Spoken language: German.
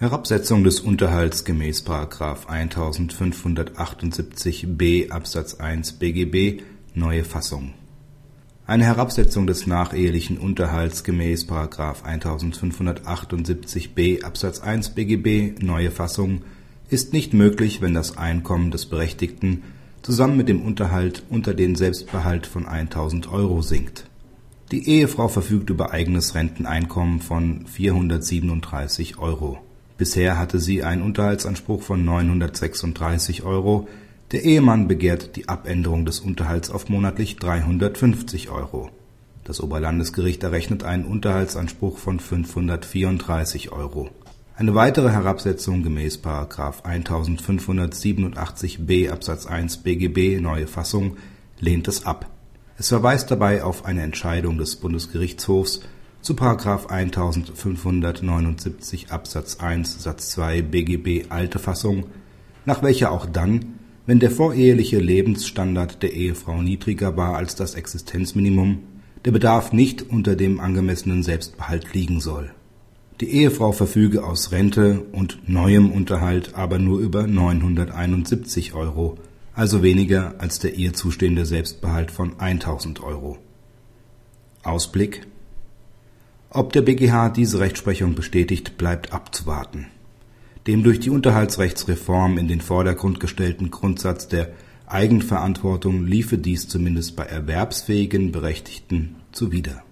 Herabsetzung des Unterhalts gemäß § 1578b Absatz 1 BGB (neue Fassung) Eine Herabsetzung des nachehelichen Unterhalts gemäß § 1578b Absatz 1 BGB (neue Fassung) ist nicht möglich, wenn das Einkommen des Berechtigten zusammen mit dem Unterhalt unter den Selbstbehalt von 1.000 Euro sinkt. Die Ehefrau verfügt über eigenes Renteneinkommen von 437 Euro Bisher hatte sie einen Unterhaltsanspruch von 936 Euro, der Ehemann begehrt die Abänderung des Unterhalts auf monatlich 350 Euro. Das Oberlandesgericht errechnet einen Unterhaltsanspruch von 534 Euro. Eine weitere Herabsetzung gemäß § 1587b Absatz 1 BGB (neue Fassung) lehnt es ab. Es verweist dabei auf eine Entscheidung des Bundesgerichtshofs zu § 1579 Absatz 1 Satz 2 BGB alte Fassung, nach welcher auch dann, wenn der voreheliche Lebensstandard der Ehefrau niedriger war als das Existenzminimum, der Bedarf nicht unter dem angemessenen Selbstbehalt liegen soll. Die Ehefrau verfüge aus Rente und neuem Unterhalt aber nur über 971 Euro, also weniger als der ihr zustehende Selbstbehalt von 1000 Euro. Ausblick ob der BGH diese Rechtsprechung bestätigt, bleibt abzuwarten. Dem durch die Unterhaltsrechtsreform in den Vordergrund gestellten Grundsatz der Eigenverantwortung liefe dies zumindest bei erwerbsfähigen Berechtigten zuwider